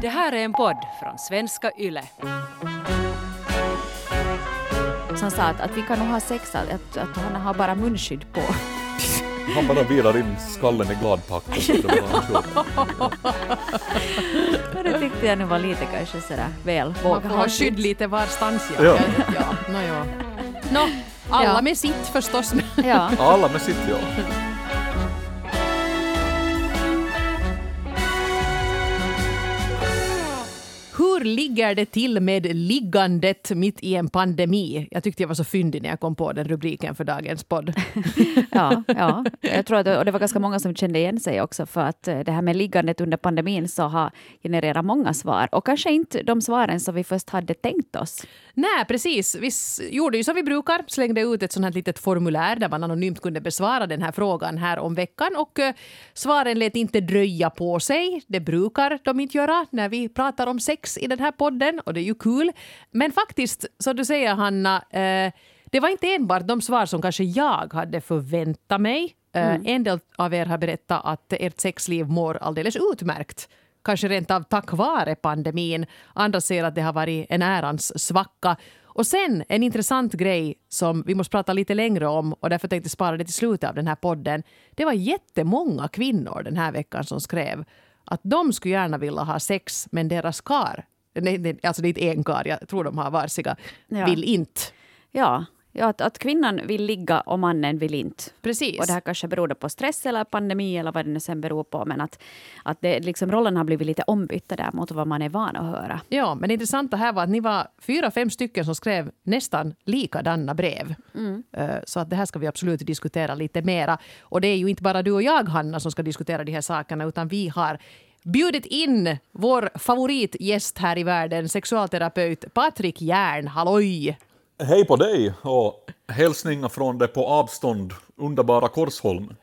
Det här är en podd från svenska YLE. Som sa att, att vi kan nog ha sex, att, att han har bara munskydd på. Han bara virar in skallen i gladpack. det tyckte jag nu var lite kanske sådär väl Man får ha skydd lite varstans. Ja. Ja. Ja. No, ja. Nå, alla Ja. med sitt förstås. Ja. Alla med sitt ja. Hur ligger det till med liggandet mitt i en pandemi? Jag tyckte jag var så fyndig när jag kom på den rubriken för dagens podd. Ja, ja. Jag tror att det, och det var ganska många som kände igen sig också för att eh, det här med liggandet under pandemin så har genererat många svar och kanske inte de svaren som vi först hade tänkt oss. Nej, precis. Vi gjorde ju som vi brukar, slängde ut ett sånt här litet formulär där man anonymt kunde besvara den här frågan här om veckan och eh, svaren lät inte dröja på sig. Det brukar de inte göra när vi pratar om sex i den här podden och det är ju kul. Men faktiskt, som du säger Hanna, eh, det var inte enbart de svar som kanske jag hade förväntat mig. Eh, En del av er har berättat att ert sexliv mår alldeles utmärkt kanske rent av tack vare pandemin. Andra säger att det har varit en ärans svacka. Och sen en intressant grej som vi måste prata lite längre om och därför tänkte spara det till slutet av den här podden. Det var jättemånga kvinnor den här veckan som skrev att de skulle gärna vilja ha sex men deras kar, nej, nej, alltså det är inte en kar, jag tror de har varsiga, Ja. vill inte. Ja, ja att, att kvinnan vill ligga och mannen vill inte. Precis. Och det här kanske beror på stress eller pandemi eller vad det nu sen beror på. Men att, att det, liksom, rollen har blivit lite ombytta där mot vad man är van att höra. Ja, men det intressanta här var att ni var fyra, fem stycken som skrev nästan likadana brev. Eh, Så att det här ska vi absolut diskutera lite mera. Och det är ju inte bara du och jag, Hanna, som ska diskutera de här sakerna, utan vi har bjudit in vår favoritgäst här i världen, sexualterapeut Patrik Järn. Halloj! Hej på dig och hälsningar från det på avstånd underbara Korsholm.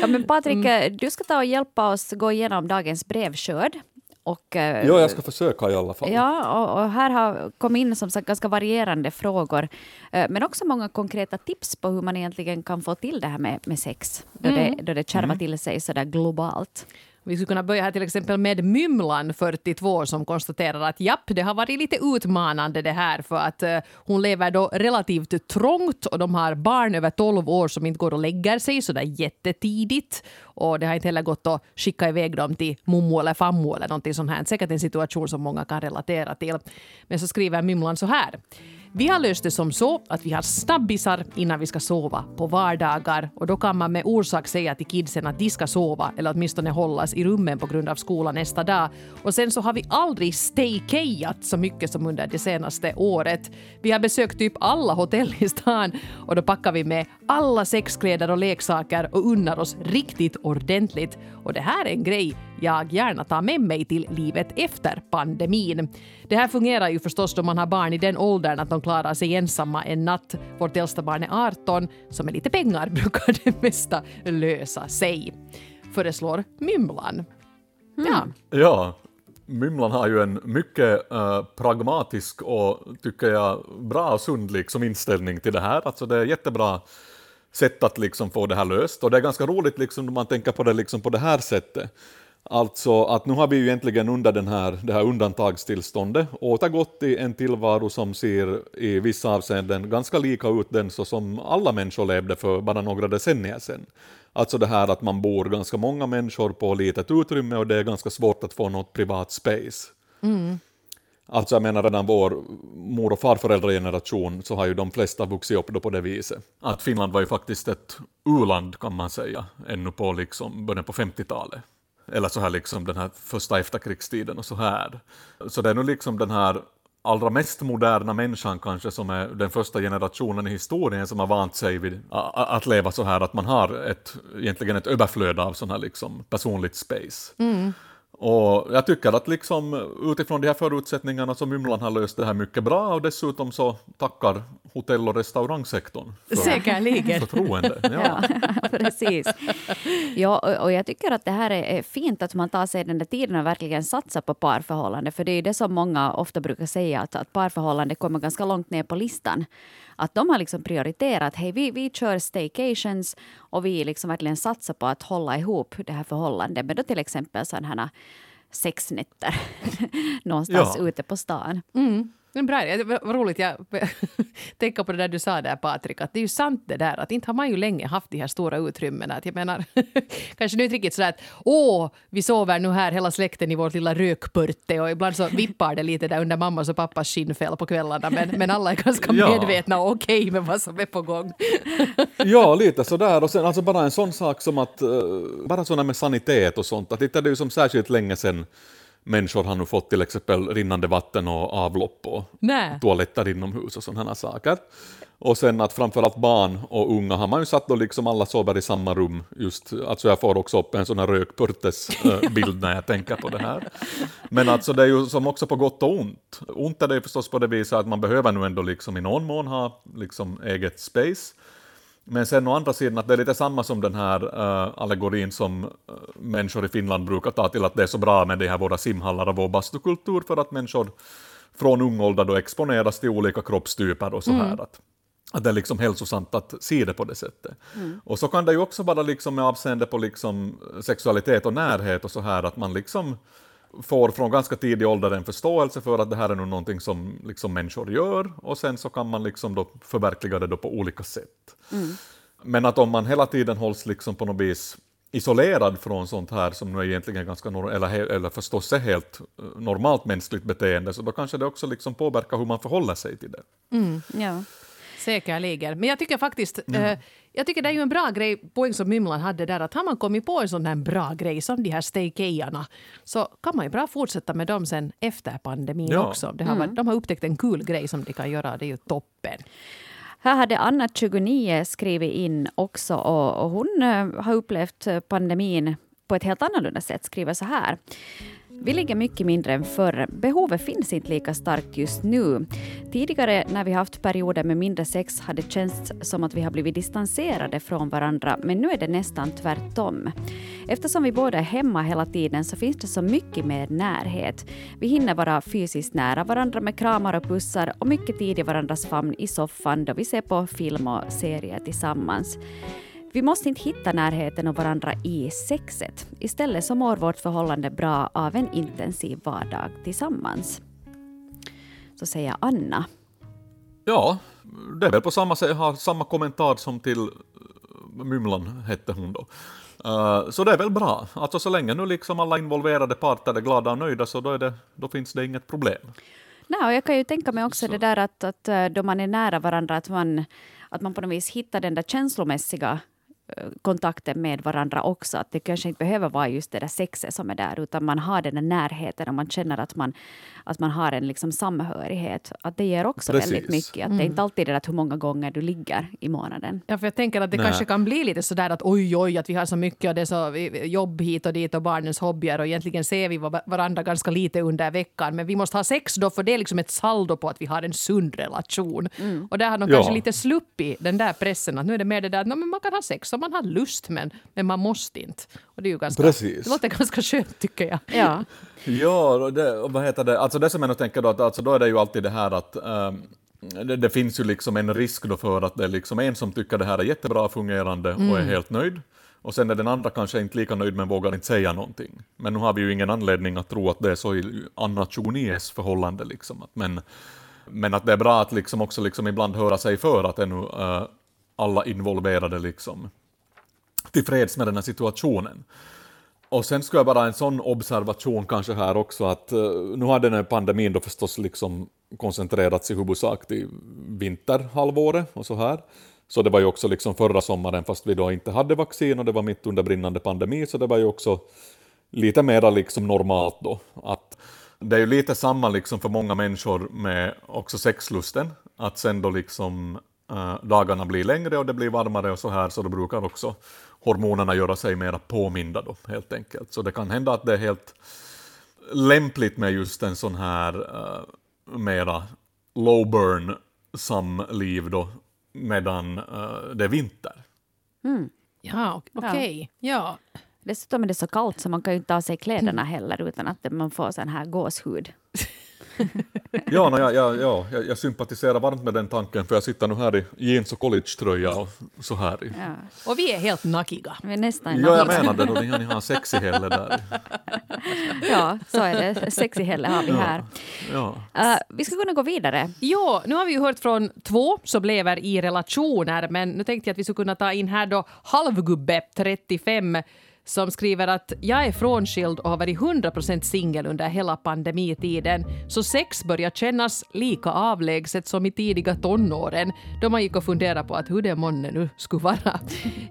Ja, men Patrik, eh, du ska ta och hjälpa oss gå igenom dagens brevskörd. Och, eh, Ja, jag ska försöka i alla fall. Ja, och, och här har kommit in som sagt ganska varierande frågor, eh, men också många konkreta tips på hur man egentligen kan få till det här med, med sex, då, det, då det kärvar till sig sådär globalt. Vi skulle kunna börja här till exempel med Mymlan, 42, som konstaterar att japp, det har varit lite utmanande det här för att eh, hon lever då relativt trångt och de har barn över 12 år som inte går och lägger sig så där jättetidigt. Och det har inte heller gått att skicka iväg dem till mommo eller fammo eller någonting sånt här. Säkert en situation som många kan relatera till. Men så skriver Mymlan så här. Vi har löst det som så att vi har snabbisar innan vi ska sova på vardagar och då kan man med orsak säga till kidsen att de ska sova eller åtminstone hållas i rummen på grund av skolan nästa dag. Och sen så har vi aldrig staykejat så mycket som under det senaste året. Vi har besökt typ alla hotell i stan och då packar vi med alla sexkläder och leksaker och unnar oss riktigt ordentligt. Och det här är en grej jag gärna tar med mig till livet efter pandemin. Det här fungerar ju förstås då man har barn i den åldern att de klarar sig ensamma en natt. Vårt äldsta barn är 18, så med lite pengar brukar det mesta lösa sig. Föreslår Mymlan. Ja, Ja, Mymlan har ju en mycket eh, pragmatisk och, tycker jag, bra och sund liksom, inställning till det här. Alltså det är jättebra sätt att liksom få det här löst. Och det är ganska roligt liksom, när man tänker på det liksom, på det här sättet. Alltså att nu har vi ju egentligen under den här, det här undantagstillståndet återgått till en tillvaro som ser i vissa avseenden ganska lika ut den så som alla människor levde för bara några decennier sedan. Alltså det här att man bor ganska många människor på litet utrymme och det är ganska svårt att få något privat space. Alltså jag menar redan vår mor och farföräldrageneration så har ju de flesta vuxit upp då på det viset. Att Finland var ju faktiskt ett u-land kan man säga, ännu på liksom början på 50-talet. Eller så här liksom den här första efterkrigstiden och så här. Så det är nog liksom den här allra mest moderna människan kanske som är den första generationen i historien som har vant sig vid att leva så här att man har ett, egentligen ett överflöd av sån här liksom personligt space. Mm. Och jag tycker att liksom utifrån de här förutsättningarna så Mymlan har löst det här mycket bra och dessutom så tackar hotell och restaurangsektorn för säkerligen. förtroende. Ja. Ja, precis. Ja, och jag tycker att det här är fint att man tar sig den där tiden och verkligen satsar på parförhållande. För det är det som många ofta brukar säga, att, att parförhållande kommer ganska långt ner på listan. Att de har liksom prioriterat, hej vi, vi kör staycations och vi liksom verkligen satsar på att hålla ihop det här förhållandet. Men då till exempel sådana här sexnätter någonstans Ja. ute på stan. Mm. Det är bra. Det var roligt. Jag tänker på det där du sa där Patrik, att det är ju sant det där att inte har man ju länge haft de här stora utrymmena. Att jag menar, kanske nu inte riktigt sådär att åh, vi sover nu här hela släkten i vårt lilla rökpurte och ibland så vippar det lite där under mammas och pappas skinnfäll på kvällarna men, men alla är ganska Ja. medvetna och okej med vad som är på gång. Ja, lite sådär. Och sen alltså bara en sån sak som att, eh, bara sådana med sanitet och sånt, att inte är det ju som särskilt länge sedan människor har nu fått till exempel rinnande vatten och avlopp och Nej. toaletter inomhus och sådana saker. Och sen att framförallt barn och unga har man ju satt då liksom alla sover i samma rum. Just, alltså jag får också upp en sån här rökpurtes-bild när jag tänker på det här. Men alltså det är ju som också på gott och ont. Ont är det ju förstås på det viset att man behöver nu ändå liksom i någon mån ha liksom eget space. Men sen å andra sidan att det är lite samma som den här uh, allegorin som uh, människor i Finland brukar ta till att det är så bra med de här våra simhallar och vår bastukultur för att människor från ung ålder då exponeras till olika kroppstyper och så här. Att, att det är liksom hälsosamt att se det på det sättet. Och så kan det ju också vara liksom med avseende på liksom sexualitet och närhet och så här att man liksom får från ganska tidig ålder en förståelse för att det här är nog någonting som liksom människor gör och sen så kan man liksom då förverkliga det då på olika sätt. Men att om man hela tiden hålls liksom på något vis isolerad från sånt här som nu är egentligen ganska, eller, eller förstås är helt eh, normalt mänskligt beteende, så då kanske det också liksom påverkar hur man förhåller sig till det. Ja. Säkerligen. Men jag tycker faktiskt, eh, jag tycker det är ju en bra grej, poäng som Mymlan hade där, att har man kommit på en sån här bra grej som de här staykejarna, så kan man ju bra fortsätta med dem sen efter pandemin Ja. också. Det har varit, de har upptäckt en kul grej som de kan göra, det är ju toppen. Här hade Anna, 29, skrivit in också och, och hon eh, har upplevt eh, pandemin på ett helt annorlunda sätt. Skriver så här. Vi ligger mycket mindre än förr. Behovet finns inte lika starkt just nu. Tidigare när vi haft perioder med mindre sex har det känts som att vi har blivit distanserade från varandra, men nu är det nästan tvärtom. Eftersom vi båda är hemma hela tiden så finns det så mycket mer närhet. Vi hinner vara fysiskt nära varandra med kramar och pussar och mycket tid i varandras famn i soffan då vi ser på film och serier tillsammans. Vi måste inte hitta närheten och varandra i sexet. Istället så mår vårt förhållande bra av en intensiv vardag tillsammans. Så säger Anna. Ja, det är väl på samma sätt, har samma kommentar som till eh, Mymlan hette hon då. Eh, så det är väl bra. Alltså så länge nu liksom alla involverade parter är glada och nöjda så då, är det, då finns det inget problem. Nej, och jag kan ju tänka mig också det där att, att eh, då man är nära varandra, att man, att man på något vis hittar den där känslomässiga kontakten med varandra också. Att det kanske inte behöver vara just det där sexet som är där, utan man har den där närheten och man känner att man, att man har en liksom samhörighet. Att det ger också Precis. väldigt mycket. Att Det är inte alltid det där att hur många gånger du ligger i månaden. Ja, för jag tänker att det Nej. kanske kan bli lite sådär att oj, oj, att vi har så mycket och det är så jobb hit och dit och barnens hobbyer och egentligen ser vi va- varandra ganska lite under veckan. Men vi måste ha sex då för det är liksom ett saldo på att vi har en sund relation. Och där har de Ja. kanske lite sluppit den där pressen att nu är det mer det där att "Nå, men man kan ha sex om man har lust men, men man måste inte. Och det är ju ganska, Precis. det låter ganska skönt tycker jag. Ja. Ja, och det, och vad heter det, alltså det som jag nog tänker då, att alltså då är det ju alltid det här att ehm, det, det finns ju liksom en risk då för att det är liksom en som tycker det här är jättebra fungerande och är helt nöjd. Och sen är den andra kanske inte lika nöjd men vågar inte säga någonting. Men nu har vi ju ingen anledning att tro att det är så i Anna 29s förhållande. Liksom. Att- Men, men att det är bra att liksom också liksom ibland höra sig för att är nu eh, alla involverade liksom tillfreds med den här situationen. Och sen skulle jag bara en sån observation kanske här också att eh, nu har den här pandemin då förstås liksom koncentrerats i huvudsak till vinterhalvåret och så här. Så det var ju också liksom förra sommaren fast vi då inte hade vaccin och det var mitt under brinnande pandemi så det var ju också lite mera liksom normalt då. Att det är ju lite samma liksom för många människor med också sexlusten, att sen då liksom äh, dagarna blir längre och det blir varmare och så här så då brukar också hormonerna göra sig mera påminda då helt enkelt. Så det kan hända att det är helt lämpligt med just en sån här uh, mera low burn samliv då medan eh, det är vinter. Ja, ok- okej. Ja. Dessutom är det så kallt så man kan ju inte ta av sig kläderna heller utan att man får sån här gåshud. Ja, no, ja, ja, ja, jag, jag sympatiserar varmt med den tanken, för jag sitter nu här i jeans och collegetröja och så här. I. Ja. Och vi är helt nakiga. Vi är nästan Ja, jag menar det, då ni, har sex i heller där. Ja, så är det. Sexy Helle har vi här. Ja. Eh, vi ska kunna gå vidare. Ja, nu har vi ju hört från två som lever i relationer, men nu tänkte jag att vi skulle kunna ta in här då halvgubbe 35 som skriver att jag är frånskild och har varit 100% singel under hela pandemitiden, så sex börjar kännas lika avlägset som i tidiga tonåren, då man gick och funderade på att hur det månne nu skulle vara.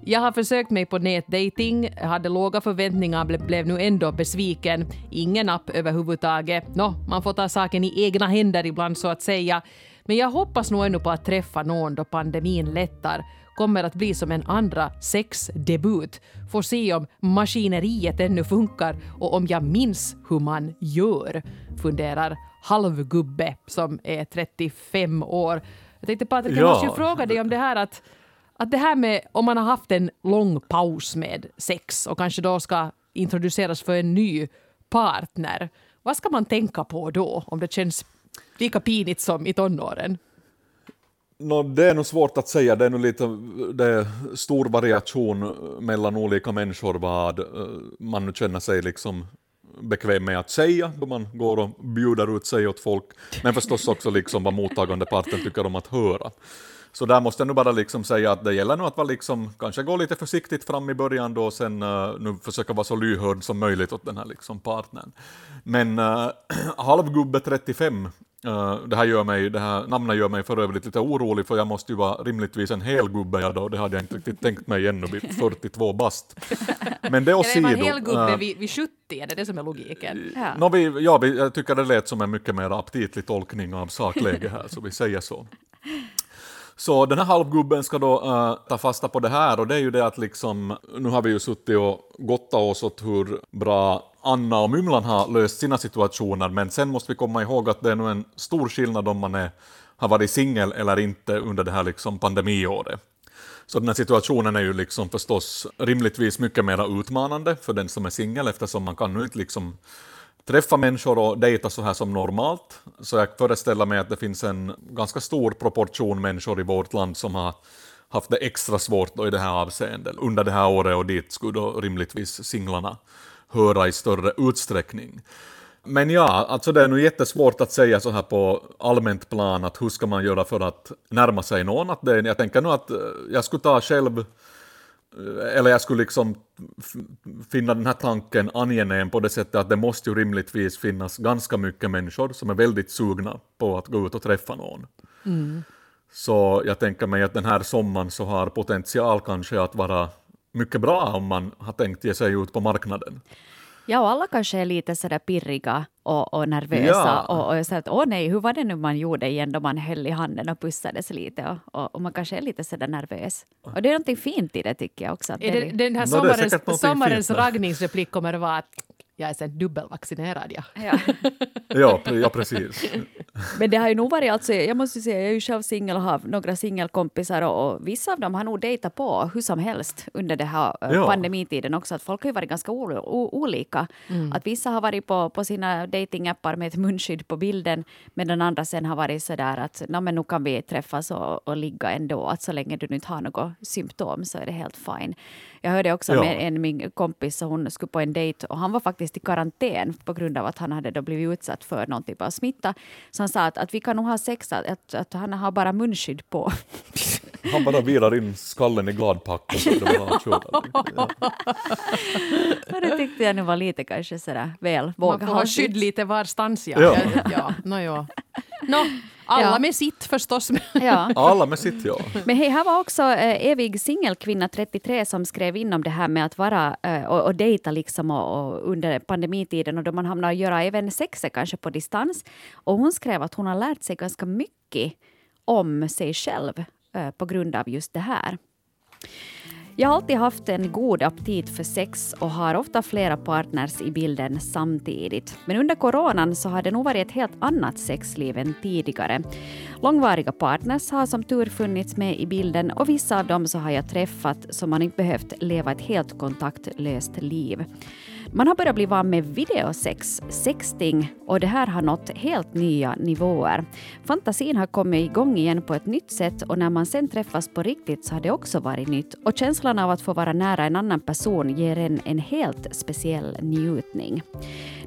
Jag har försökt mig på nätdating, hade låga förväntningar, ble- blev nu ändå besviken. Ingen app överhuvudtaget. Nå, man får ta saken i egna händer ibland så att säga. Men jag hoppas nog ännu på att träffa någon då pandemin lättar. Kommer att bli som en andra sexdebut. Får se om maskineriet ännu funkar och om jag minns hur man gör, funderar halvgubbe som är 35 år. Jag tänkte Patrik, jag Ja. måste ju fråga dig om det här att att det här med om man har haft en lång paus med sex och kanske då ska introduceras för en ny partner. Vad ska man tänka på då om det känns lika pinigt som i tonåren? No, det är nog svårt att säga, det är nog lite det är stor variation mellan olika människor vad eh, man nu känner sig liksom bekväm med att säga då man går och bjuder ut sig åt folk, men förstås också liksom vad mottagande parten tycker om att höra. Så där måste jag nu bara liksom säga att det gäller nog att vara liksom, kanske gå lite försiktigt fram i början då och sen eh, nu försöka vara så lyhörd som möjligt åt den här liksom partnern. Men uh, halvgubbe 35, eh, det här gör mig, det här namnet gör mig för övrigt lite orolig för jag måste ju vara rimligtvis en hel gubbe jag då, det hade jag inte riktigt tänkt mig ännu vid 42 bast. Men det Eller är åsido. man helgubbe vid, vid 70? Är det det som är logiken? Ja. Nå, vi, ja, vi, jag tycker det lät som en mycket mer aptitlig tolkning av sakläge här, så vi säger så. Så den här halvgubben ska då uh, ta fasta på det här och det är ju det att liksom, nu har vi ju suttit och gottat oss åt hur bra Anna och Mymlan har löst sina situationer, men sen måste vi komma ihåg att det är nog en stor skillnad om man är, har varit singel eller inte under det här liksom pandemiåret. Så den här situationen är ju liksom förstås rimligtvis mycket mer utmanande för den som är singel eftersom man kan ju inte liksom träffa människor och dejta så här som normalt. Så jag föreställer mig att det finns en ganska stor proportion människor i vårt land som har haft det extra svårt då i det här avseendet under det här året och dit skulle då rimligtvis singlarna höra i större utsträckning. Men ja, alltså det är nog jättesvårt att säga så här på allmänt plan att hur ska man göra för att närma sig någon. Att det, jag tänker nog att eh, jag skulle ta själv eller jag skulle liksom finna den här tanken angenäm på det sättet att det måste ju rimligtvis finnas ganska mycket människor som är väldigt sugna på att gå ut och träffa någon. Så jag tänker mig att den här sommaren så har potential kanske att vara mycket bra om man har tänkt ge sig ut på marknaden. Ja, och alla kanske är lite sådär pirriga och, och nervösa. Ja. Och, och så att, åh nej, hur var det nu man gjorde igen då man höll i handen och pussades lite? Och, och, och man kanske är lite sådär nervös. Och det är någonting fint i det tycker jag också. Att Är det, det, den här sommarens, sommarens raggningsreplik kommer att vara att jag är sen dubbelvaccinerad. Ja. ja. Ja, pre- ja precis. Men det har ju nog varit, alltså, jag måste säga, jag är ju själv singel och har några singelkompisar och, och vissa av dem har nog dejtat på hur som helst under den här eh, Ja. pandemitiden också. Att folk har ju varit ganska o, o, olika. Att vissa har varit på, på sina datingappar med ett munskydd på bilden medan andra sen har varit sådär att "Nå, men nu kan vi träffas och, och ligga ändå. Att så länge du inte har något symptom så är det helt fine. Jag hörde också Ja. med en min kompis, så hon skulle på en dejt och han var faktiskt i karantän på grund av att han hade då blivit utsatt för någon typ av smitta. Så han sa att, att vi kan nog ha sex, att, att, att han har bara munskydd på. Han bara virar in skallen i gladpack och så. Ja. Det tyckte jag nu var lite kanske sådär väl Man får ha skydd lite varstans. Ja. Ja. Ja. Ja. No, ja. Nå, alla Ja. med sitt förstås. Ja. Alla med sitt ja. Men hej, här var också eh, evig singelkvinna 33 som skrev in om det här med att vara eh, och, och dejta liksom och, och under pandemitiden och då man hamnar att göra även sexet kanske på distans. Och hon skrev att hon har lärt sig ganska mycket om sig själv eh, på grund av just det här. Jag har alltid haft en god aptit för sex och har ofta flera partners i bilden samtidigt. Men under coronan så har det nog varit ett helt annat sexliv än tidigare. Långvariga partners har som tur funnits med i bilden och vissa av dem så har jag träffat som man inte behövt leva ett helt kontaktlöst liv. Man har börjat bli van med videosex, sexting, och det här har nått helt nya nivåer. Fantasin har kommit igång igen på ett nytt sätt och när man sen träffas på riktigt så har det också varit nytt. Och känslan av att få vara nära en annan person ger en en helt speciell njutning.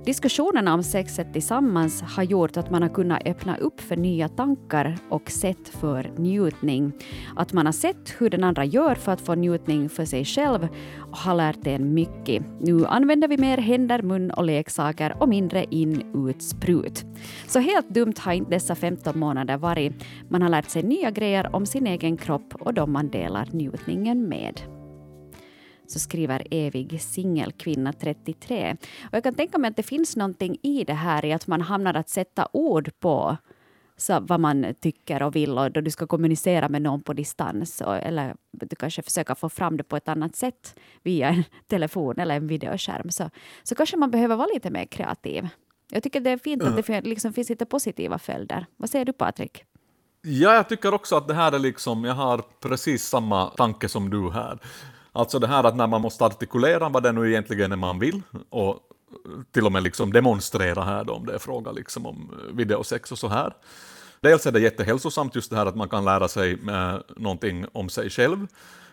Diskussionerna om sexet tillsammans har gjort att man har kunnat öppna upp för nya tankar och sätt för njutning. Att man har sett hur den andra gör för att få njutning för sig själv har lärt en mycket. Nu använder vi mer händer, mun och leksaker och mindre in, ut, sprut. Så helt dumt har inte dessa 15 månader varit. Man har lärt sig nya grejer om sin egen kropp och de man delar njutningen med så skriver evig singelkvinna 33. Och jag kan tänka mig att det finns någonting i det här i att man hamnar att sätta ord på så vad man tycker och vill och då du ska kommunicera med någon på distans och, eller du kanske försöker få fram det på ett annat sätt via en telefon eller en videoskärm så, så kanske man behöver vara lite mer kreativ. Jag tycker det är fint att det liksom finns lite positiva följder. Vad säger du Patrik? Ja, jag tycker också att det här är liksom, jag har precis samma tanke som du här. Alltså det här att när man måste artikulera vad det nu egentligen är man vill och till och med liksom demonstrera här då, om det är fråga liksom om videosex och så här. Dels är det jättehälsosamt just det här att man kan lära sig eh, någonting om sig själv.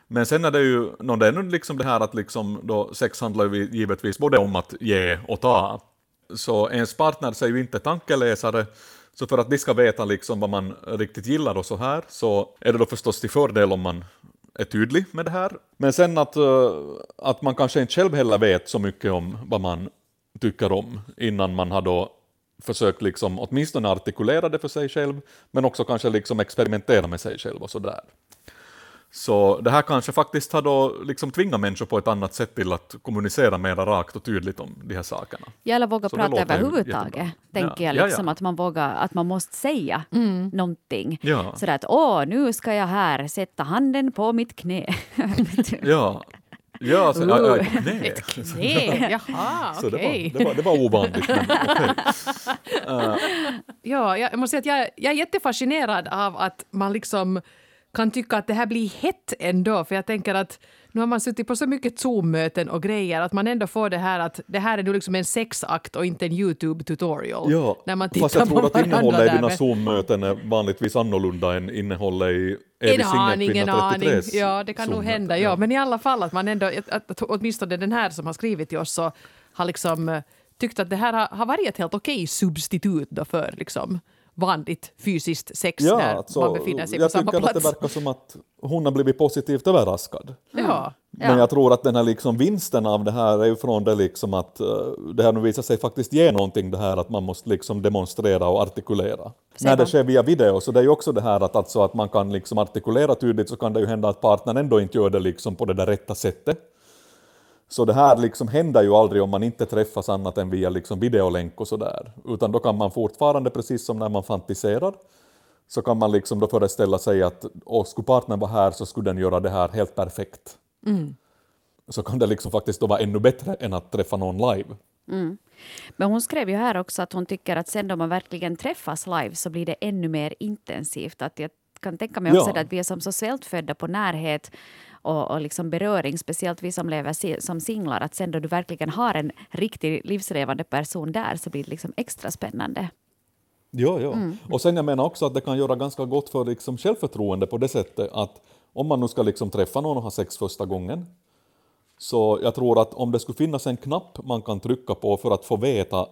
Men sen är det ju, no, det är nu liksom det här att liksom då sex handlar ju givetvis både om att ge och ta. Så ens partner är ju inte tankeläsare, så för att de ska veta liksom vad man riktigt gillar och så här, så är det då förstås till fördel om man är tydlig med det här. Men sen att, eh, att man kanske inte själv heller vet så mycket om vad man tycker om innan man har då försökt liksom åtminstone artikulera det för sig själv, men också kanske liksom experimentera med sig själv och sådär. Så det här kanske faktiskt har då liksom tvingat människor på ett annat sätt till att kommunicera mer rakt och tydligt om de här sakerna. Ja, eller våga prata överhuvudtaget, tänker ja. jag. Liksom, ja, ja. Att man vågar, att man måste säga mm. någonting. Ja. Sådär att åh, nu ska jag här sätta handen på mitt knä. ja. Ja, alltså, uh, ja, knä. Ett knä, jaha, okej. Okay. Det, var, det, var, det var ovanligt, men okay. uh. Ja, jag måste säga att jag, jag är jättefascinerad av att man liksom kan tycka att det här blir hett ändå, för jag tänker att nu har man suttit på så mycket Zoom-möten och grejer att man ändå får det här att det här är nu liksom en sexakt och inte en YouTube-tutorial. Ja, när man fast jag tror att innehållet i dina Zoom-möten är vanligtvis annorlunda än innehållet i en aning, en aning. Ja, det kan nog hända. Ja. Men i alla fall att man ändå, att, att, åtminstone den här som har skrivit till oss så har liksom eh, tyckt att det här har, har varit ett helt okej substitut då för liksom vanligt fysiskt sex ja, när alltså, man befinner sig på samma plats. Jag tycker att det verkar som att hon har blivit positivt överraskad. Ja. Men jag tror att den här liksom vinsten av det här är ju från det liksom att uh, det här nu visar sig faktiskt ge någonting det här att man måste liksom demonstrera och artikulera. När det sker via video så det är ju också det här att, alltså att man kan liksom artikulera tydligt så kan det ju hända att partnern ändå inte gör det liksom på det där rätta sättet. Så det här liksom händer ju aldrig om man inte träffas annat än via liksom videolänk och sådär. Utan då kan man fortfarande, precis som när man fantiserar, så kan man liksom då föreställa sig att och skulle partnern vara här så skulle den göra det här helt perfekt. Mm. Så kan det liksom faktiskt då vara ännu bättre än att träffa någon live. Mm. Men hon skrev ju här också att hon tycker att sen då man verkligen träffas live så blir det ännu mer intensivt. Att jag kan tänka mig också ja. att vi är som så svältfödda på närhet och, och liksom beröring, speciellt vi som lever som singlar, att sen då du verkligen har en riktig livslevande person där så blir det liksom extra spännande. Ja, ja. Mm. Och sen jag menar också att det kan göra ganska gott för liksom självförtroende på det sättet att om man nu ska liksom träffa någon och ha sex första gången, så jag tror att om det skulle finnas en knapp man kan trycka på för att få veta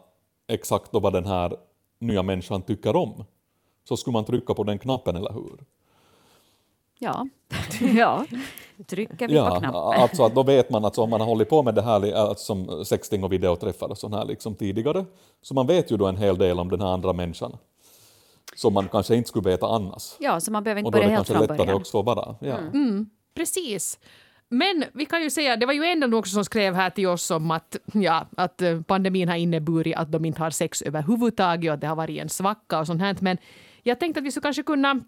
exakt vad den här nya människan tycker om, så skulle man trycka på den knappen, eller hur? Ja, ja. Trycker vi ja, på knappen. Alltså att då vet man att om man har hållit på med det här alltså som sexting och videoträffar och sånt här liksom tidigare, så man vet ju då en hel del om den här andra människan som man kanske inte skulle veta annars. Ja, så man behöver inte börja helt från början. Och då är det kanske lättare också bara. Ja. Mm. Mm, precis. Men vi kan ju säga, det var ju en också som skrev här till oss om att, ja, att eh, pandemin har inneburit att de inte har sex överhuvudtaget och att det har varit en svacka och sånt här. Men jag tänkte att vi skulle kanske kunna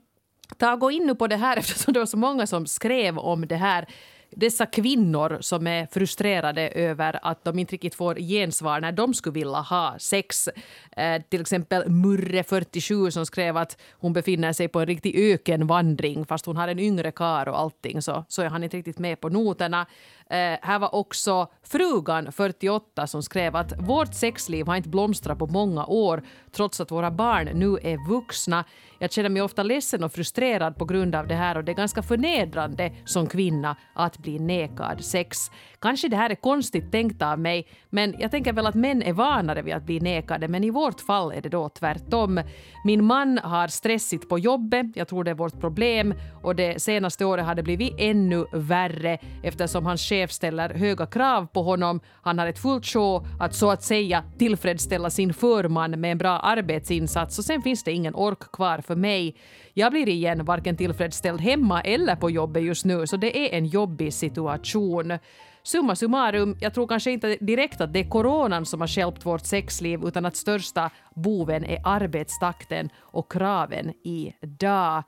ta och gå in nu på det här eftersom det var så många som skrev om det här. dessa kvinnor som är frustrerade över att de inte riktigt får gensvar när de skulle vilja ha sex. Eh, till exempel Murre, 47, som skrev att hon befinner sig på en riktig ökenvandring fast hon har en yngre kar och allting så, så är han inte riktigt med på noterna. Eh, här var också frugan, 48, som skrev att vårt sexliv har inte blomstrat på många år trots att våra barn nu är vuxna. Jag känner mig ofta ledsen och frustrerad på grund av det här och det är ganska förnedrande som kvinna att bli nekad sex. Kanske det här är konstigt tänkt av mig, men jag tänker väl att män är vanare vid att bli nekade, men i vårt fall är det då tvärtom. Min man har stressigt på jobbet, jag tror det är vårt problem, och det senaste året har det blivit ännu värre eftersom hans chef ställer höga krav på honom. Han har ett fullt show att så att säga tillfredsställa sin förman med en bra arbetsinsats och sen finns det ingen ork kvar för mig. Jag blir igen varken tillfredsställd hemma eller på jobbet just nu, så det är en jobbig situation. Summa summarum, jag tror kanske inte direkt att det är coronan som har stjälpt vårt sexliv utan att största boven är arbetstakten och kraven idag.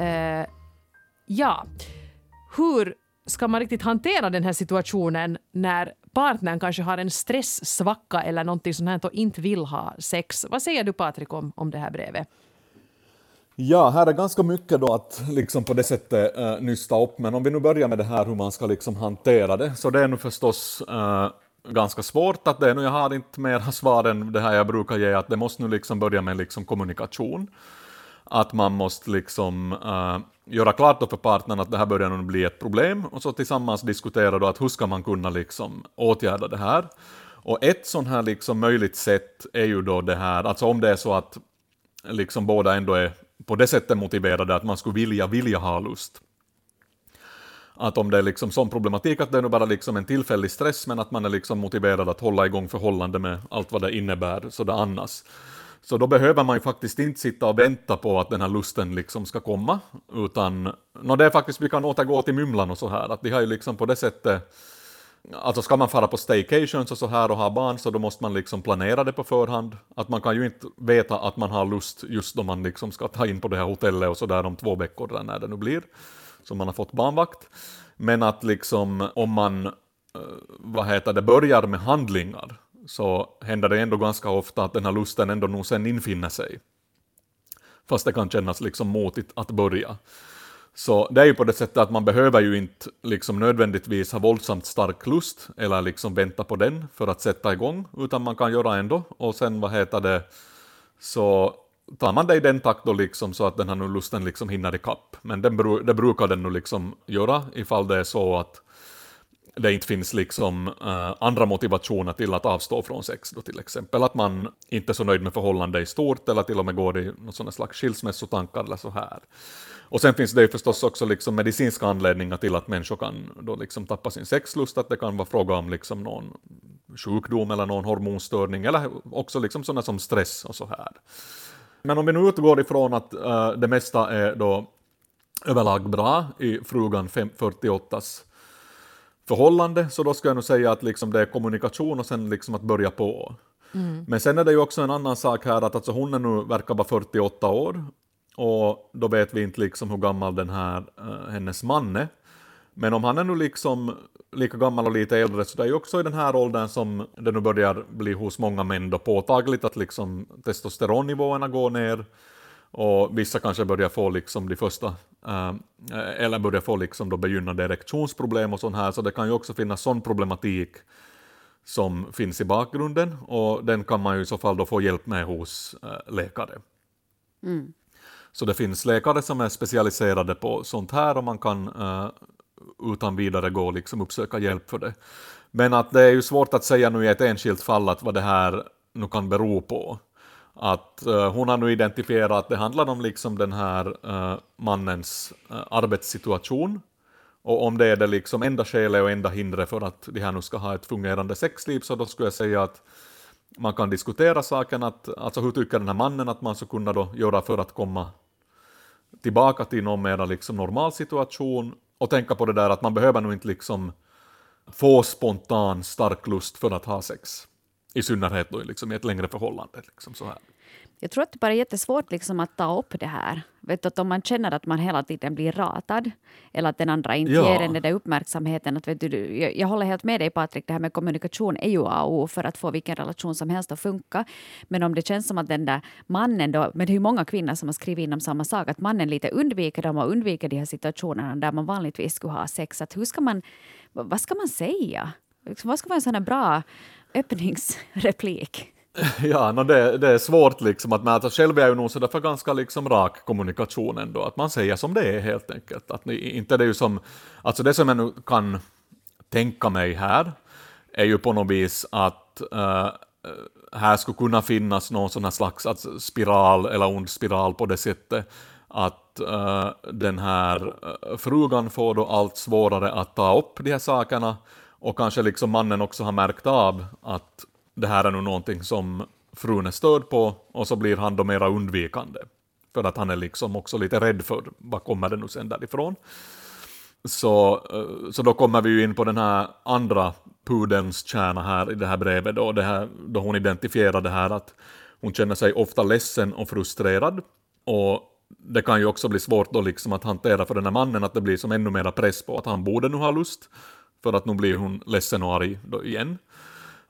Uh, eh, ja, hur ska man riktigt hantera den här situationen när partnern kanske har en stresssvacka eller någonting sånt här och inte vill ha sex? Vad säger du Patrik om, om det här brevet? Ja, här är ganska mycket då att liksom på det sättet uh, nysta upp, men om vi nu börjar med det här hur man ska liksom hantera det, så det är nu förstås uh, ganska svårt att det är nu, jag har inte mer svar än det här jag brukar ge, att det måste nu liksom börja med liksom kommunikation. Att man måste liksom uh, göra klart då för partnern att det här börjar bli ett problem, och så tillsammans diskutera då att hur ska man kunna liksom åtgärda det här. Och ett sånt här liksom möjligt sätt är ju då det här, alltså om det är så att liksom båda ändå är på det sättet motiverade att man skulle vilja, vilja ha lust. Att om det är liksom sån problematik att det är nu bara liksom en tillfällig stress, men att man är liksom motiverad att hålla igång förhållande med allt vad det innebär sådär annars. Så då behöver man ju faktiskt inte sitta och vänta på att den här lusten liksom ska komma, utan no, det är faktiskt, vi kan återgå till Mymlan och så här, att de har ju liksom på det sättet Alltså ska man fara på staycations och så här och ha barn så då måste man liksom planera det på förhand. Att man kan ju inte veta att man har lust just då man liksom ska ta in på det här hotellet och så där om två veckor eller när det nu blir. Så man har fått barnvakt. Men att liksom om man, eh, vad heter det, börjar med handlingar så händer det ändå ganska ofta att den här lusten ändå nog sen infinner sig. Fast det kan kännas liksom motigt att börja. Så det är ju på det sättet att man behöver ju inte liksom nödvändigtvis ha våldsamt stark lust eller liksom vänta på den för att sätta igång, utan man kan göra ändå. Och sen vad heter det, så tar man det i den takt då liksom så att den här lusten liksom hinner ikapp. Men den, det brukar den nog liksom göra ifall det är så att det inte finns liksom uh, andra motivationer till att avstå från sex då till exempel. Att man inte är så nöjd med förhållandet i stort eller till och med går i någon slags skilsmässotankar eller så här. Och sen finns det ju förstås också liksom medicinska anledningar till att människor kan då liksom tappa sin sexlust, att det kan vara fråga om liksom någon sjukdom eller någon hormonstörning, eller också liksom sådana som stress och så här. Men om vi nu utgår ifrån att uh, det mesta är då överlag bra i frugan 48s förhållande, så då ska jag nog säga att liksom det är kommunikation och sen liksom att börja på. Mm. Men sen är det ju också en annan sak här att alltså hon är nu verkar vara 48 år och då vet vi inte liksom hur gammal den här, uh, hennes man är. Men om han är nu liksom lika gammal och lite äldre, så det är ju också i den här åldern som det nu börjar bli hos många män då påtagligt att liksom testosteronnivåerna går ner och vissa kanske börjar få liksom de första, äh, eller börjar få liksom då begynnande erektionsproblem och sånt här, så det kan ju också finnas sån problematik som finns i bakgrunden och den kan man ju i så fall då få hjälp med hos äh, läkare. Mm. Så det finns läkare som är specialiserade på sånt här och man kan uh, utan vidare gå och liksom uppsöka hjälp för det. Men att det är ju svårt att säga nu i ett enskilt fall att vad det här nu kan bero på. Att uh, hon har nu identifierat att det handlar om liksom den här uh, mannens eh, arbetssituation och om det är det liksom enda skälet och enda hindret för att de här nu ska ha ett fungerande sexliv så då skulle jag säga att man kan diskutera saken, att, alltså hur tycker den här mannen att man ska kunna då göra för att komma tillbaka till någon mer liksom normal situation och tänka på det där att man behöver nog inte liksom få spontan stark lust för att ha sex i synnerhet då liksom i ett längre förhållande. Liksom så här. Jag tror att det bara är jättesvårt liksom att ta upp det här. Vet du, att om man känner att man hela tiden blir ratad eller att den andra inte Ja. ger en den där uppmärksamheten. Att, vet du, jag, jag håller helt med dig Patrik, det här med kommunikation är ju A och O för att få vilken relation som helst att funka. Men om det känns som att den där mannen då, men det är ju många kvinnor som har skrivit in om samma sak, att mannen lite undviker dem och undviker de här situationerna där man vanligtvis skulle ha sex. Att hur ska man, vad ska man säga? Liksom, Vad ska vara en sån här bra öppningsreplik? Ja, no det, det är svårt liksom att mäta. Själv är jag ju nog sådär för ganska liksom rak kommunikation ändå, att man säger som det är helt enkelt. Att ni, inte det är ju som, alltså det som jag nu kan tänka mig här är ju på något vis att uh, här skulle kunna finnas någon sån här slags alltså, spiral eller ond spiral på det sättet att uh, den här uh, frugan får då allt svårare att ta upp de här sakerna och kanske liksom mannen också har märkt av att det här är nog någonting som frun är störd på och så blir han då mera undvikande. För att han är liksom också lite rädd för vad kommer det nu sen därifrån. Så, eh, så då kommer vi ju in på den här andra pudelns kärna här i det här brevet då, det här, då hon identifierar det här att hon känner sig ofta ledsen och frustrerad. Och det kan ju också bli svårt då liksom att hantera för den här mannen att det blir som ännu mera press på att han borde nu ha lust för att nu blir hon ledsen och arg igen.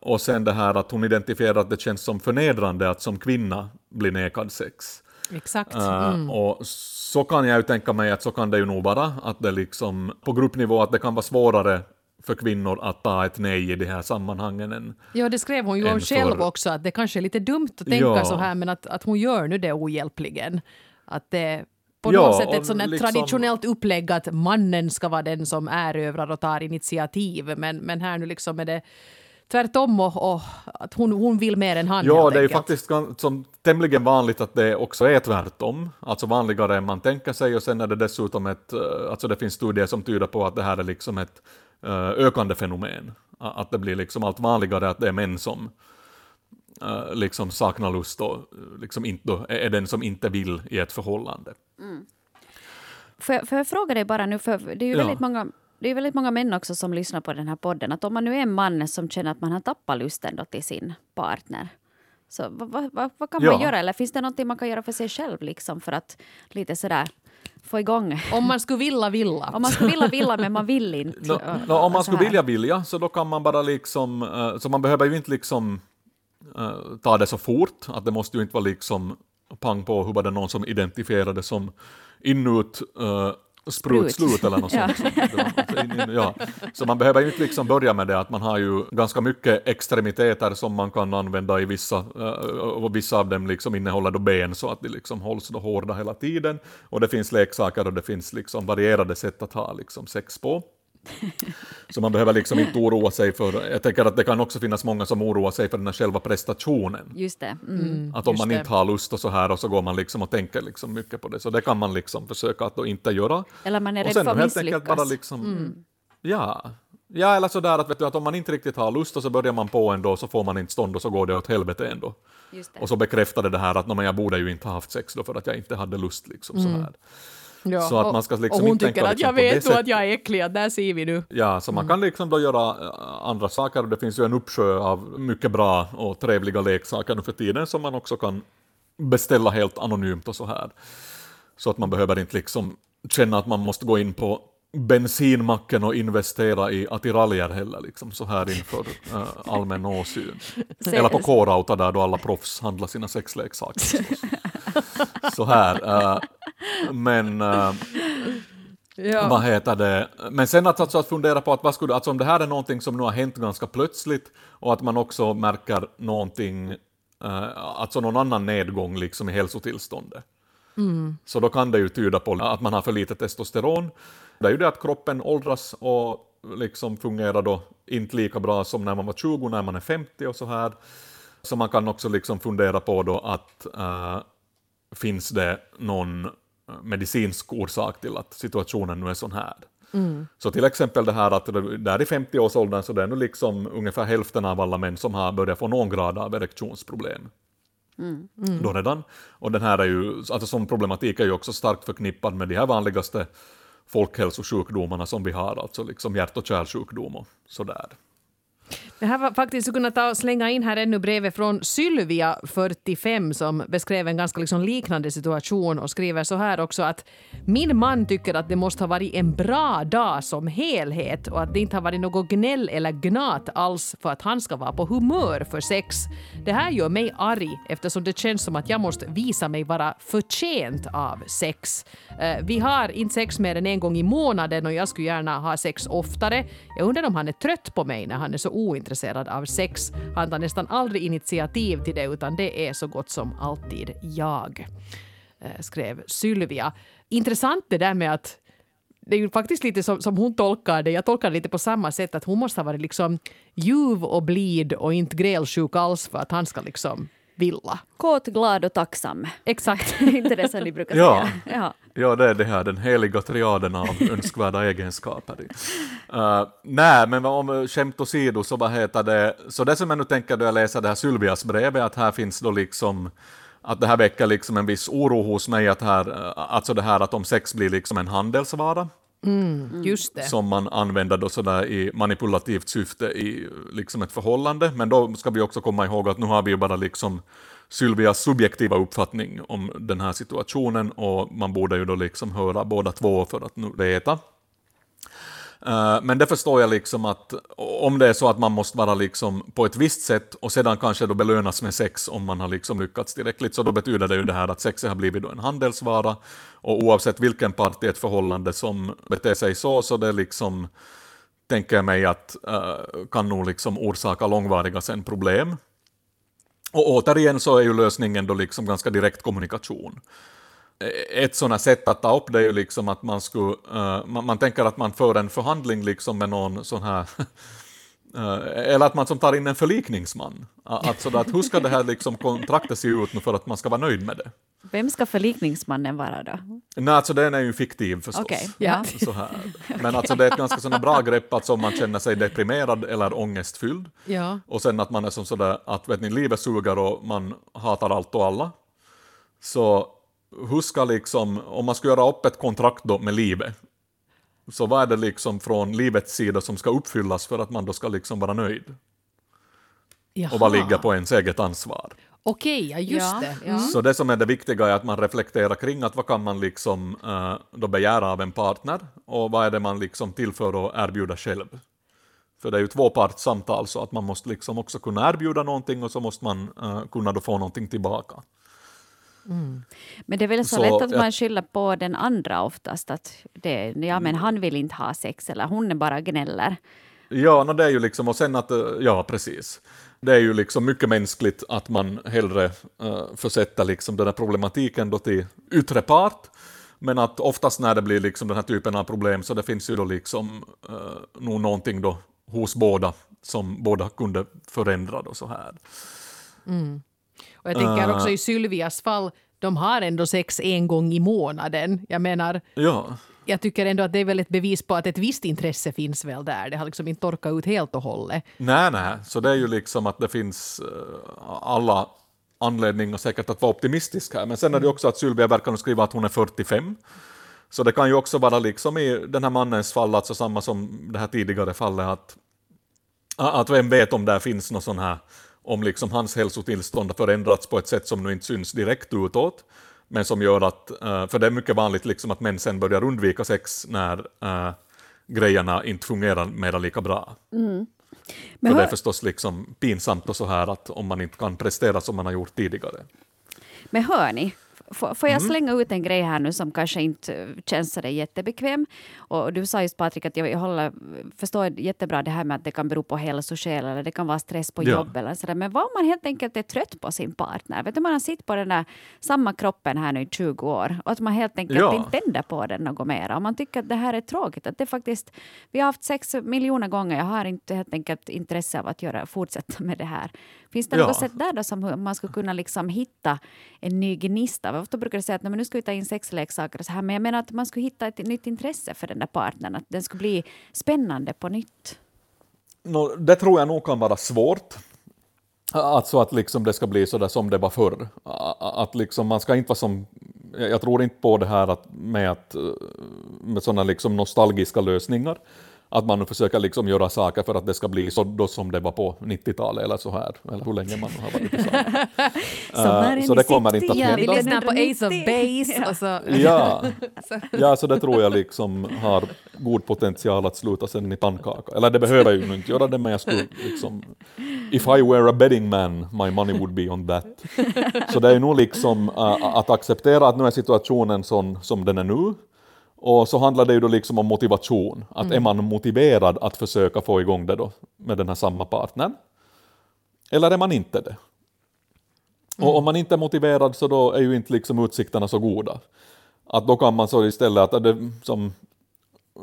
Och sen det här att hon identifierar att det känns som förnedrande att som kvinna bli nekad sex. Exakt. Eh, Mm. Och så kan jag ju tänka mig att så kan det ju nog vara, att det liksom på gruppnivå att det kan vara svårare för kvinnor att ta ett nej i de här sammanhangen än Ja, det skrev hon ju om själv för- också, att det kanske är lite dumt att tänka Ja. så här, men att, att hon gör nu det ohjälpligen. Att det på Ja, något sätt ett sånt liksom- traditionellt upplägg att mannen ska vara den som erövrar och tar initiativ, men, men här nu liksom är det tvärtom och, och att hon, hon vill mer än han Ja, det är ju faktiskt som tämligen vanligt att det också är tvärtom, alltså vanligare än man tänker sig. Och sen är det dessutom ett, eh, alltså det finns studier som tyder på att det här är liksom ett eh, ökande fenomen, att det blir liksom allt vanligare att det är män som eh, liksom saknar lust och eh, liksom inte, är den som inte vill i ett förhållande. Får jag, får jag fråga dig bara nu, för det är ju Ja. väldigt många det är väldigt många män också som lyssnar på den här podden. Att om man nu är en man som känner att man har tappat lusten då till sin partner. Så vad, vad, vad, kan man Ja. göra? Eller finns det någonting man kan göra för sig själv liksom för att lite sådär få igång? Om man skulle vilja, vilja. Om man skulle vilja, vilja men man vill inte. Och- nå, om man och så skulle vilja vilja så då kan man bara liksom, eh, så man behöver ju inte liksom eh, ta det så fort, att det måste ju inte vara liksom pang på hur var det någon som identifierade som inut uh, sprut Sprut. slut eller något sånt. Ja. Så man behöver ju inte liksom börja med det att man har ju ganska mycket extremiteter som man kan använda i vissa, eh, och vissa av dem liksom innehåller då ben så att de liksom hålls då hårda hela tiden. Och det finns leksaker och det finns liksom varierade sätt att ha liksom sex på. Så man behöver liksom inte oroa sig för, jag tänker att det kan också finnas många som oroar sig för den här själva prestationen. Just det. Mm. Att om just man det. inte har lust och så här och så går man liksom och tänker liksom mycket på det. Så det kan man liksom försöka att då inte göra. Eller man är och rädd för att misslyckas. bara liksom, ja. Ja, eller sådär att, vet du, att om man inte riktigt har lust och så börjar man på ändå så får man inte stånd och så går det åt helvete ändå. Just det. Och så bekräftar det här att "Nå, men jag borde ju inte ha haft sex då för att jag inte hade lust. Liksom, så här. Ja, så att man ska liksom och hon inte tycker tänka att jag liksom det vet då att jag är äcklig, att där ser vi nu. Ja, så man kan liksom då göra äh, andra saker och det finns ju en uppsjö av mycket bra och trevliga leksaker nu för tiden som man också kan beställa helt anonymt och så här. Så att man behöver inte liksom känna att man måste gå in på bensinmacken och investera i attiraljer heller, liksom så här inför äh, allmän åsyn. Eller på K-Rauta där då alla proffs handlar sina sexleksaker. så här. äh, men äh, Ja. vad heter det? Men sen att, alltså, att fundera på att vad skulle, alltså om det här är någonting som nu har hänt ganska plötsligt och att man också märker någonting, eh, alltså någon annan nedgång liksom i hälsotillståndet. Så då kan det ju tyda på att man har för lite testosteron. Det är ju det att kroppen åldras och liksom fungerar då inte lika bra som när man var 20, när man är 50 och så här. Så man kan också liksom fundera på då att eh, finns det någon eh, medicinsk orsak till att situationen nu är sån här. Så till exempel det här att där i 50-årsåldern så det är nu liksom ungefär hälften av alla män som har börjat få någon grad av erektionsproblem. Då redan. Och den här är ju, alltså som problematik är ju också starkt förknippad med de här vanligaste folkhälsosjukdomarna som vi har, alltså liksom hjärt och kärlsjukdom och sådär. Det här var faktiskt kunna ta och slänga in här ännu brevet från Sylvia, 45, som beskrev en ganska liksom liknande situation och skriver så här också att min man tycker att det måste ha varit en bra dag som helhet och att det inte har varit något gnäll eller gnat alls för att han ska vara på humör för sex. Det här gör mig arg eftersom det känns som att jag måste visa mig vara förtjänt av sex. Eh, vi har inte sex mer än en gång i månaden och jag skulle gärna ha sex oftare. Jag undrar om han är trött på mig när han är så ointresserad av sex. Han tar nästan aldrig initiativ till det utan det är så gott som alltid jag. Eh, Skrev Sylvia. Intressant det där med att det är ju faktiskt lite som, som hon tolkar det. Jag tolkar det lite på samma sätt att hon måste ha varit liksom ljuv och blid och inte grälsjuk alls för att han ska liksom vilja. Kåt, glad och tacksam. Exakt. inte det som ni brukar säga? Ja. Ja, det är det här, den heliga triaden av önskvärda egenskaper. Uh, nej, men om skämt åsido så vad heter det, så det som jag nu tänker då jag läser det här Sylvias brev är att här finns då liksom att det här väcker liksom en viss oro hos mig, att här, eh, alltså det här att om sex blir liksom en handelsvara, Just det. som man använder då sådär i manipulativt syfte i liksom ett förhållande. Men då ska vi också komma ihåg att nu har vi ju bara liksom Sylvias subjektiva uppfattning om den här situationen och man borde ju då liksom höra båda två för att nu veta. Eh, men det förstår jag liksom att om det är så att man måste vara liksom på ett visst sätt och sedan kanske då belönas med sex om man har liksom lyckats tillräckligt, så då betyder det ju det här att sexet har blivit då en handelsvara och oavsett vilken part i ett förhållande som beter sig så, så det liksom tänker jag mig att eh, kan nog liksom orsaka långvariga sen problem. Och återigen så är ju lösningen då liksom ganska direkt kommunikation. E-, ett sådant sätt att ta upp det är ju liksom att man skulle, eh, uh, man, man tänker att man för en förhandling liksom med någon sån här, eller att man som tar in en förlikningsman. Att, sådär, att hur ska det här liksom kontraktet se ut nu för att man ska vara nöjd med det? Vem ska förlikningsmannen vara då? Nej, alltså den är ju fiktiv förstås. Okej. Ja. Så här. Men alltså det är ett ganska sådana bra grepp att om man känner sig deprimerad eller ångestfylld Ja. och sen att man är som sådär att vet ni, livet suger och man hatar allt och alla. Så hur ska liksom, om man ska göra upp ett kontrakt då med livet, så vad är det liksom från livets sida som ska uppfyllas för att man då ska liksom vara nöjd? Och vad ligger på ens eget ansvar? Okej, ja just Ja, det. ja. Mm. Så det som är det viktiga är att man reflekterar kring att vad kan man liksom eh, då begära av en partner och vad är det man liksom tillför och erbjuder själv. För det är ju tvåpartssamtal så att man måste liksom också kunna erbjuda någonting och så måste man eh, kunna då få någonting tillbaka. Men det är väl så, Så lätt att jag- man skyller på den andra oftast. Att det, ja, men han vill inte ha sex eller hon är bara gnäller. Ja, no, det är ju liksom, och sen att, eh, ja precis. Det är ju liksom mycket mänskligt att man hellre uh, försätter liksom den här problematiken då till yttre part, men att oftast när det blir liksom den här typen av problem så det finns ju då liksom uh, nog någonting då hos båda som båda kunde förändra då så här. Och jag tänker Ah. också i Sylvias fall, de har ändå sex en gång i månaden. Jag menar, Ja, jag tycker ändå att det är väl ett bevis på att ett visst intresse finns väl där. Det har liksom inte torkat ut helt och hållet. nej, nej, så det är ju liksom att det finns eh, alla anledningar säkert att vara optimistisk här, men sen är det också att Sylvia verkar skriva att hon är 45, Så det kan ju också vara liksom i den här mannens fall, alltså samma som det här tidigare fallet, att, att vem vet om där finns något sån här, om liksom hans hälsotillstånd har förändrats på ett sätt som nu inte syns direkt utåt, men som gör att, eh, för det är mycket vanligt liksom att män sen börjar undvika sex när uh, grejerna inte fungerar mera lika bra. Men för det är förstås liksom pinsamt och så här att om man inte kan prestera som man har gjort tidigare. men hör ni, får, får jag Mm. slänga ut en grej här nu som kanske inte eh, känns så jättebekväm? Och du sa just Patrik att jag, jag håller, förstår jättebra det här med att det kan bero på hälsoskäl eller det kan vara stress på Ja. jobb eller sådär. Men vad om man helt enkelt är trött på sin partner? Vet du, man har suttit på den där samma kroppen här nu i 20 år och att man helt enkelt Ja. inte tänder på den något mer. Och man tycker att det här är tråkigt. Att det faktiskt, vi har haft sex miljoner gånger. Jag har inte helt enkelt intresse av att göra, fortsätta med det här. Finns det Ja. något sätt där då som man skulle kunna liksom hitta en ny gnista? Ofta brukar det säga att "Nej, men nu ska vi ta in sexleksaker och så här. Men jag menar att man skulle hitta ett nytt intresse för den där partnern. Att den skulle bli spännande på nytt. No, det tror jag nog kan vara svårt. Alltså att liksom det ska bli så där som det var förr. Att liksom man ska inte vara som... Jag tror inte på det här att med, att, eh, med sådana liksom nostalgiska lösningar att man nu försöker liksom göra saker för att det ska bli så då som det var på 90-talet eller så här, eller hur länge man har varit tillsammans. Sommaren Eh, så det kommer inte att hända. Vi lyssnar på Ace of 1990. Base och så... Ja, ja, så det tror jag liksom har god potential att sluta sen i pannkaka. Eller det behöver ju inte göra det, men jag skulle liksom... If I were a betting man, my money would be on that. Så det är nog liksom äh, att acceptera att nu är situationen sån som den är nu. Och så handlar det ju då liksom om motivation. Att är man motiverad att försöka få igång det då med den här samma partnern? Eller är man inte det? Och om man inte är motiverad så då är ju inte liksom utsikterna så goda. Att då kan man så istället att det, som,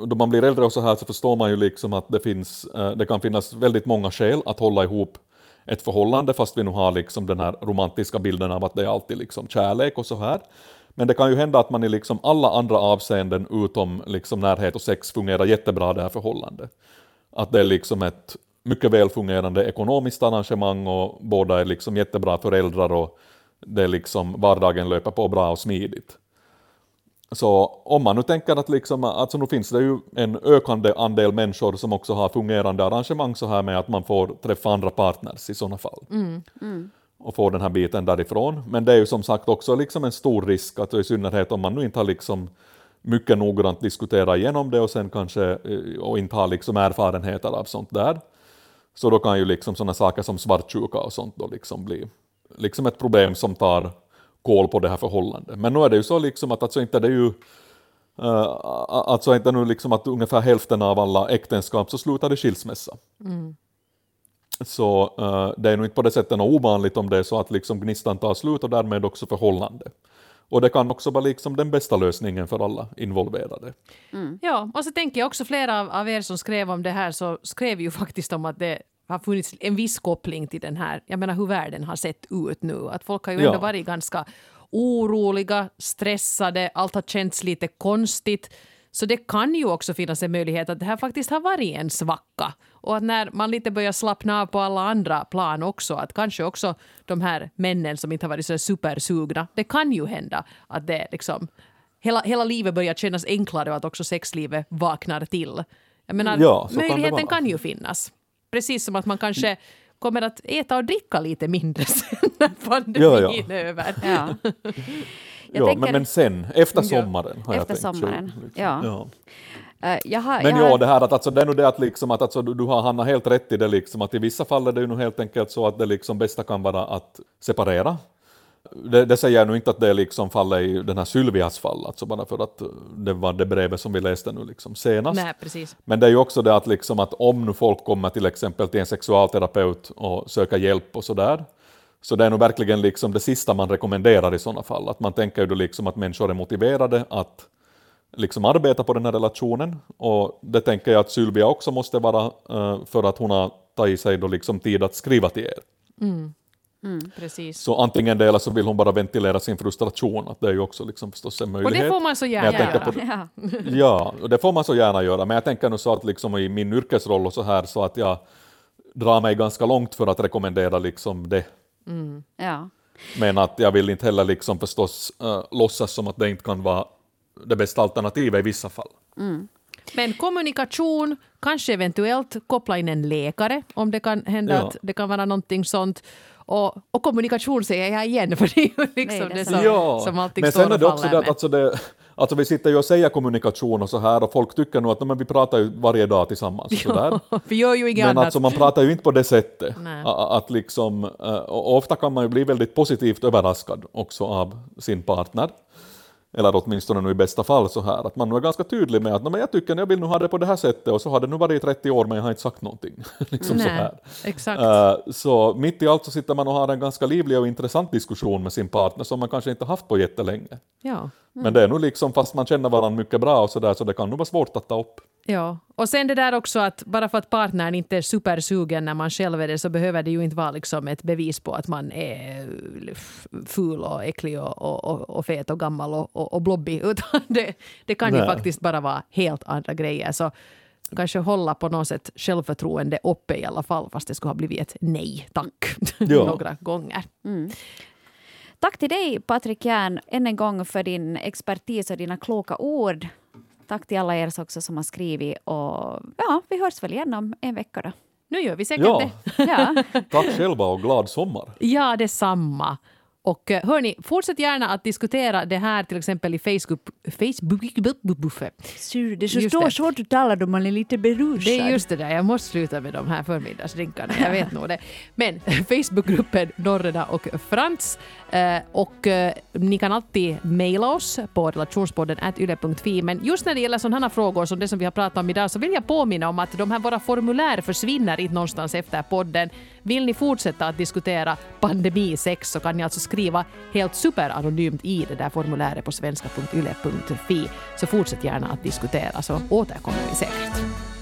då man blir äldre och så här så förstår man ju liksom att det finns, eh, det kan finnas väldigt många skäl att hålla ihop ett förhållande fast vi nu har liksom den här romantiska bilden av att det är alltid liksom kärlek och så här. Men det kan ju hända att man i liksom alla andra avseenden utom liksom närhet och sex fungerar jättebra det här förhållandet. Att det är liksom ett mycket välfungerande ekonomiskt arrangemang och båda är liksom jättebra föräldrar och det är liksom vardagen löper på bra och smidigt. Så om man nu tänker att liksom, alltså nu finns det ju en ökande andel människor som också har fungerande arrangemang så här med att man får träffa andra partners i sådana fall. Mm, mm. Och få den här biten därifrån. Men det är ju som sagt också liksom en stor risk att i synnerhet om man nu inte har liksom mycket noggrant diskuterat igenom det och sen kanske eh, och inte har liksom erfarenheter av sånt där. Så då kan ju liksom sådana saker som svartsjuka och sånt då liksom bli liksom ett problem som tar koll på det här förhållandet. Men nu är det ju så liksom att alltså inte det är ju uh, alltså inte nu liksom att ungefär hälften av alla äktenskap så slutar i skilsmässa. Mm. Så eh, det är nog inte på det sättet något ovanligt om det är så att liksom gnistan tar slut och därmed också förhållande. Och det kan också vara liksom den bästa lösningen för alla involverade. Ja, och så tänker jag också flera av, av er som skrev om det här så skrev ju faktiskt om att det har funnits en viss koppling till den här, jag menar hur världen har sett ut nu. Att folk har ju ändå Ja. varit ganska oroliga, stressade, allt har känts lite konstigt. Så det kan ju också finnas en möjlighet att det här faktiskt har varit en svacka. Och att när man lite börjar slappna av på alla andra plan också, att kanske också de här männen som inte har varit så supersugna, det kan ju hända att det liksom hela, hela livet börjar kännas enklare och att också sexlivet vaknar till. Jag menar, Ja, kan möjligheten vara. kan ju finnas. Precis som att man kanske kommer att äta och dricka lite mindre sen när pandemin Ja, ja. är över. Ja. Ja, tänker- men, men sen, efter Ja. sommaren har jag Efter tänkt. sommaren, Så, ja. ja. Eh, jag har, Men jag har, ja, det här att alltså, det är nog det att, liksom, att alltså, du, du har Hanna helt rätt i det liksom, att i vissa fall är det ju nog helt enkelt så att det liksom bästa kan vara att separera. Det, det säger jag nu inte att det är liksom faller i den här Sylvias fall, alltså bara för att det var det brevet som vi läste nu liksom senast. Nej, precis. Men det är ju också det att, liksom att om nu folk kommer till exempel till en sexualterapeut och söker hjälp och sådär, så det är nog verkligen liksom det sista man rekommenderar i sådana fall. Att man tänker ju då liksom att människor är motiverade att liksom arbeta på den här relationen. Och det tänker jag att Sylvia också måste vara eh, för att hon har tagit sig då liksom tid att skriva till er. precis. Så antingen det eller så vill hon bara ventilera sin frustration. Att det är ju också liksom förstås en Och möjlighet. det får man så gärna göra. på- ja. Ja, och det får man så gärna göra, men jag tänker nu så att liksom i min yrkesroll och så här så att jag drar mig ganska långt för att rekommendera liksom det. Ja. Men att jag vill inte heller liksom förstås uh, låtsas som att det inte kan vara det bästa alternativet i vissa fall. Men kommunikation, kanske eventuellt koppla in en läkare om det kan hända Ja. att det kan vara någonting sånt. Och, och kommunikation säger jag igen, för det är ju liksom Nej, det är det, som, som alltid men står sen är och det också faller det att med. alltså det, alltså vi sitter ju och säger kommunikation och så här och folk tycker nog att "Nej, men vi pratar ju varje dag tillsammans. Och så där. Vi gör ju inget Men annat. alltså man pratar ju inte på det sättet. Nej. Att liksom, eh, ofta kan man ju bli väldigt positivt överraskad också av sin partner. Eller åtminstone nu i bästa fall så här, att man nu är ganska tydlig med att "Nej, men jag tycker jag vill nu ha det på det här sättet och så har det nu varit i 30 år men jag har inte sagt någonting. liksom så Nej, här. exakt. Eh, så mitt i allt så sitter man och har en ganska livlig och intressant diskussion med sin partner som man kanske inte haft på jättelänge. ja. Men det är nog liksom, fast man känner varandra mycket bra och så där, så det kan nog vara svårt att ta upp. Ja, och sen det där också att bara för att partnern inte är supersugen när man själv är det så behöver det ju inte vara liksom ett bevis på att man är f- ful och äcklig och, och, och, och fet och gammal och, och, och blobbig. Utan det, det kan ju Nej. faktiskt bara vara helt andra grejer. Så kanske hålla på något sätt självförtroende uppe i alla fall fast det skulle ha blivit ett nej tack Ja. några gånger. Tack till dig, Patrik Järn, än en gång för din expertis och dina kloka ord. Tack till alla er också som har skrivit. Och ja, vi hörs väl igen om en vecka då. Nu gör vi säkert Ja, det. Ja, tack själva och glad sommar. Ja, detsamma. Och eh, hörni, fortsätt gärna att diskutera det här till exempel i Facebook. Facebook Det är så Just det. svårt att tala då man är lite berusad. Det är just det där, jag måste sluta med de här förmiddagsdrinkarna, jag vet nog det. Men Facebookgruppen Norrena och Frans eh, och eh, ni kan alltid mejla oss på relationspodden yle.fi men just när det gäller sådana här frågor som det som vi har pratat om idag så vill jag påminna om att de här våra formulär försvinner inte någonstans efter podden. Vill ni fortsätta att diskutera pandemisex så kan ni alltså skriva helt superanonymt i det där formuläret på svenska.yle.fi så fortsätt gärna att diskutera så återkommer vi säkert.